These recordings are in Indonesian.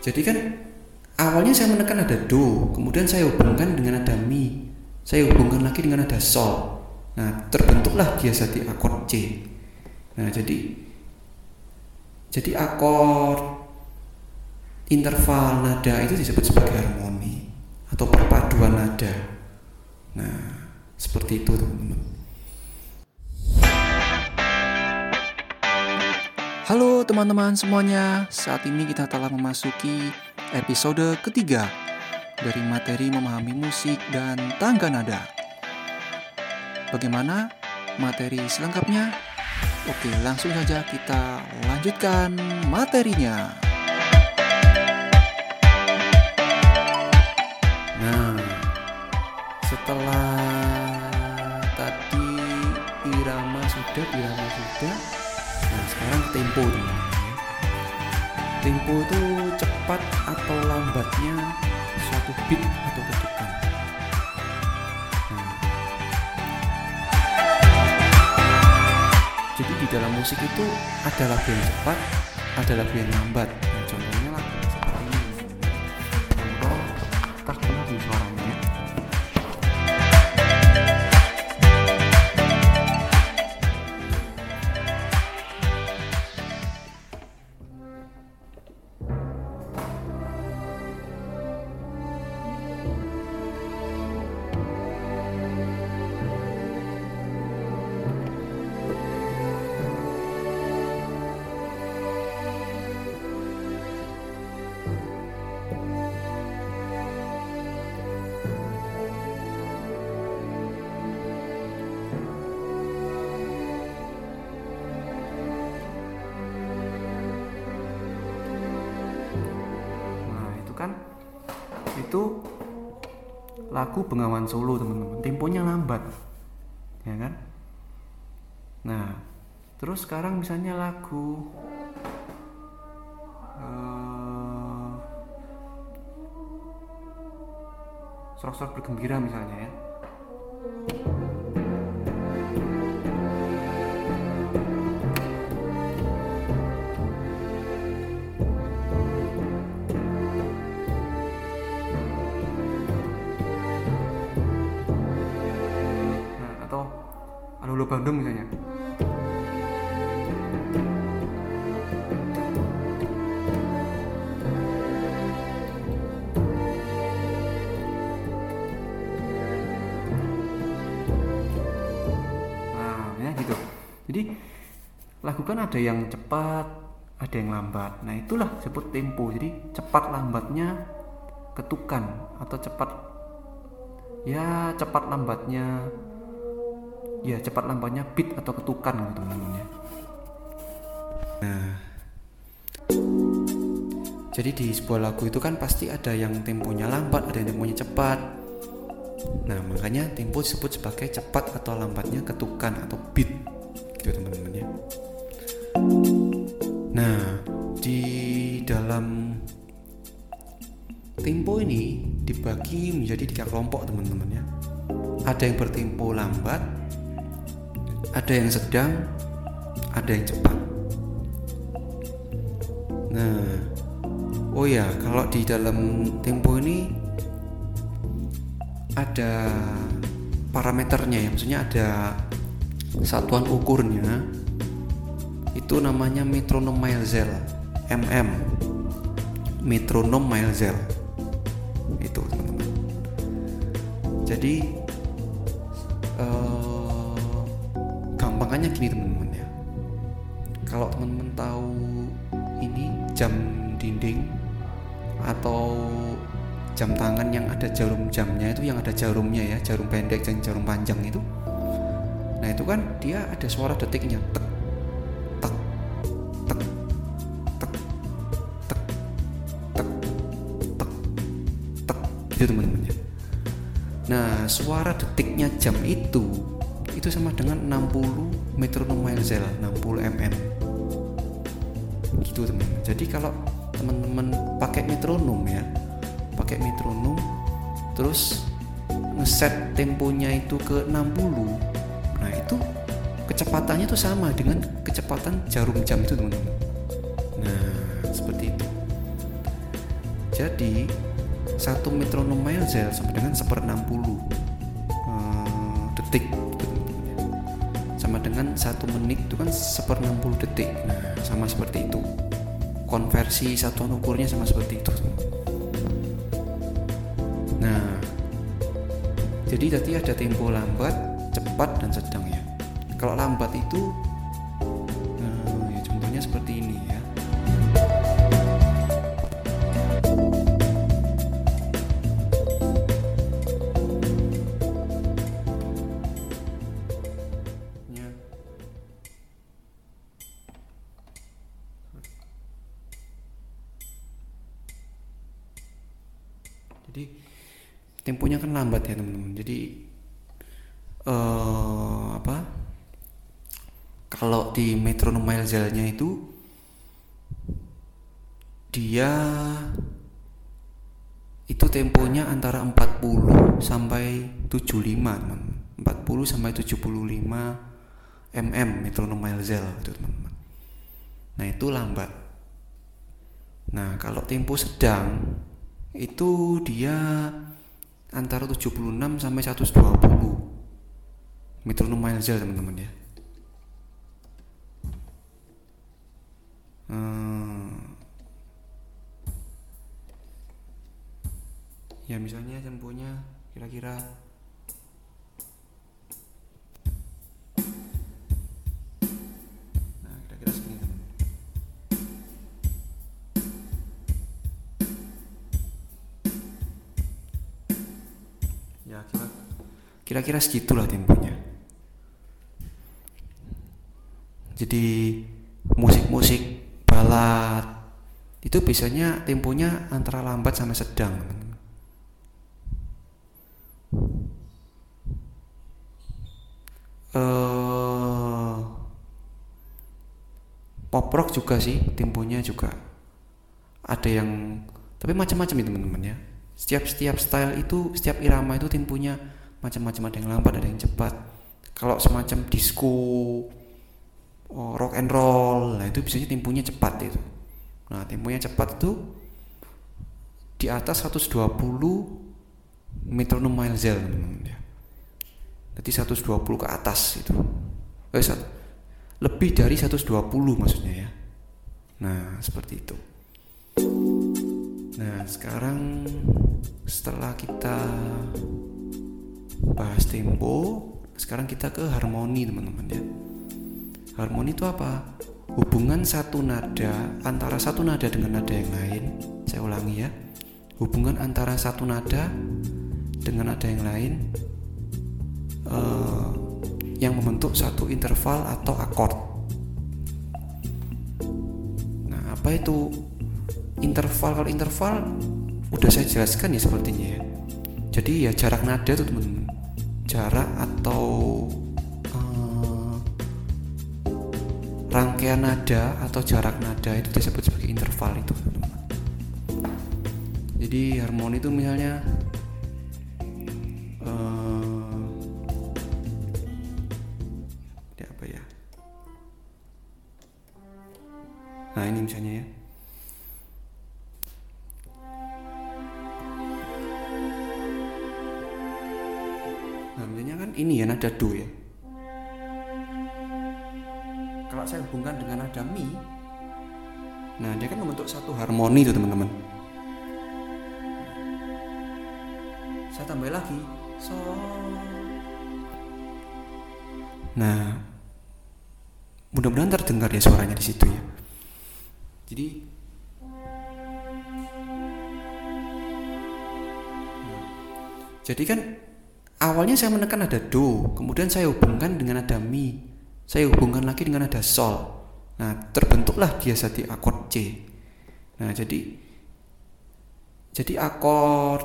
jadi kan awalnya saya menekan ada do kemudian saya hubungkan dengan ada mi. Saya hubungkan lagi dengan ada sol. Nah terbentuklah dia jadi akord C. Nah jadi jadi akord interval nada itu disebut sebagai harmoni atau perpaduan nada. Nah seperti itu teman-teman Halo teman-teman semuanya, saat ini kita telah memasuki episode ketiga dari materi memahami musik dan tangga nada. Bagaimana materi selengkapnya? Oke, langsung saja kita lanjutkan materinya. Nah, setelah tadi irama sudah, irama sudah, Nah sekarang tempo teman Tempo itu cepat atau lambatnya suatu beat atau ketukan. Nah. Jadi di dalam musik itu ada lagu yang cepat, ada lagu yang lambat. Itu lagu Bengawan Solo teman-teman. Temponya lambat ya kan? Nah terus sekarang misalnya lagu uh, sorak-sorak bergembira misalnya ya Halo Bandung misalnya. Nah ya gitu. Jadi lagu kan ada yang cepat ada yang lambat. Nah itulah sebut tempo. Jadi cepat lambatnya ketukan atau cepat ya cepat lambatnya ya cepat lambatnya beat atau ketukan gitu teman-teman ya. Nah. Jadi di sebuah lagu itu kan pasti ada yang temponya lambat ada yang temponya cepat. Nah makanya tempo disebut sebagai cepat atau lambatnya ketukan atau beat gitu teman-teman ya. Nah di dalam tempo ini dibagi menjadi tiga kelompok teman-teman ya. Ada yang bertempo lambat ada yang sedang, ada yang cepat. Nah, oh ya, kalau di dalam tempo ini ada parameternya ya, maksudnya ada satuan ukurnya. Itu namanya metronom Maelzel, mm. Metronom Maelzel. Itu, teman-teman. Jadi uh, makanya gini teman-teman ya. Kalau teman-teman tahu ini jam dinding atau jam tangan yang ada jarum jamnya itu yang ada jarumnya ya jarum pendek dan jarum panjang itu nah itu kan dia ada suara detiknya tek tek tek tek tek tek tek tek itu teman-teman ya. Nah suara detiknya jam itu itu sama dengan 60 metronom Maelzel 60 mm gitu teman. Jadi kalau teman-teman pakai metronom ya pakai metronom terus ngeset temponya itu ke 60 nah itu kecepatannya itu sama dengan kecepatan jarum jam itu teman-teman. Nah seperti itu. Jadi satu metronom Maelzel sama dengan seper 60 uh, detik dengan satu menit itu kan seper 60 detik. Nah sama seperti itu. Konversi satuan ukurnya sama seperti itu. Nah jadi tadi ada tempo lambat cepat dan sedang ya. Kalau lambat itu jadi temponya kan lambat ya teman-teman. Jadi eh apa? Kalau di metronom Maelzelnya itu dia itu temponya antara 40 sampai 75 teman 40 sampai 75 mm metronom Maelzel itu teman-teman. Nah itu lambat. Nah kalau tempo sedang itu dia antara 76 sampai 120 metronom Maelzel teman-teman ya hmm. ya misalnya temponya kira-kira kira-kira segitulah temponya. Jadi musik-musik balad itu biasanya temponya antara lambat sama sedang eh pop rock juga sih temponya juga ada yang tapi macam-macam ya teman-teman ya. Setiap setiap style itu setiap irama itu temponya macam-macam ada yang lambat ada yang cepat. Kalau semacam disco oh, rock and roll nah itu biasanya temponya cepat itu. Nah temponya cepat itu di atas 120 metronom teman-teman ya. Jadi 120 ke atas itu. Eh, lebih dari 120 maksudnya ya. Nah seperti itu. Nah sekarang setelah kita bahas tempo sekarang kita ke harmoni teman-teman ya harmoni itu apa hubungan satu nada antara satu nada dengan nada yang lain saya ulangi ya hubungan antara satu nada dengan nada yang lain eh, yang membentuk satu interval atau akord. Nah, apa itu interval? Kalau interval udah saya jelaskan ya sepertinya ya. Jadi ya jarak nada tuh teman-teman. Jarak atau eh, rangkaian nada atau jarak nada itu disebut sebagai interval itu teman-teman. Jadi harmoni itu misalnya eh, ini apa ya nah ini misalnya ya misalnya kan ini ya nada do ya. Kalau saya hubungkan dengan nada mi nah dia kan membentuk satu harmoni itu teman-teman. Saya tambah lagi sol Nah, mudah-mudahan terdengar ya suaranya di situ ya. Jadi Jadi kan awalnya saya menekan nada do, kemudian saya hubungkan dengan nada mi, saya hubungkan lagi dengan nada sol. Nah, terbentuklah dia jadi akord C. Nah, jadi jadi akord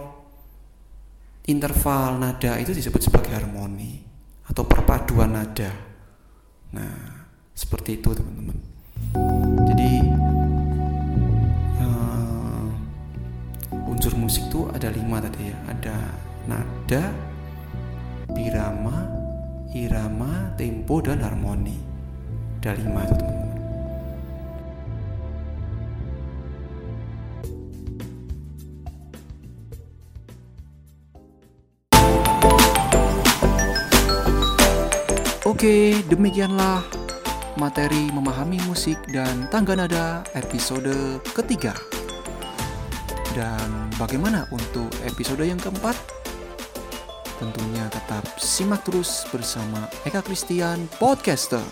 interval nada itu disebut sebagai harmoni atau perpaduan nada. Nah, seperti itu teman-teman. Jadi eh, unsur musik itu ada lima tadi ya. Ada nada, birama, irama, tempo, dan harmoni. Ada lima itu teman-teman. Oke, demikianlah materi memahami musik dan tangga nada episode ketiga. Dan bagaimana untuk episode yang keempat? Tentunya tetap simak terus bersama Eka Christian Podcaster.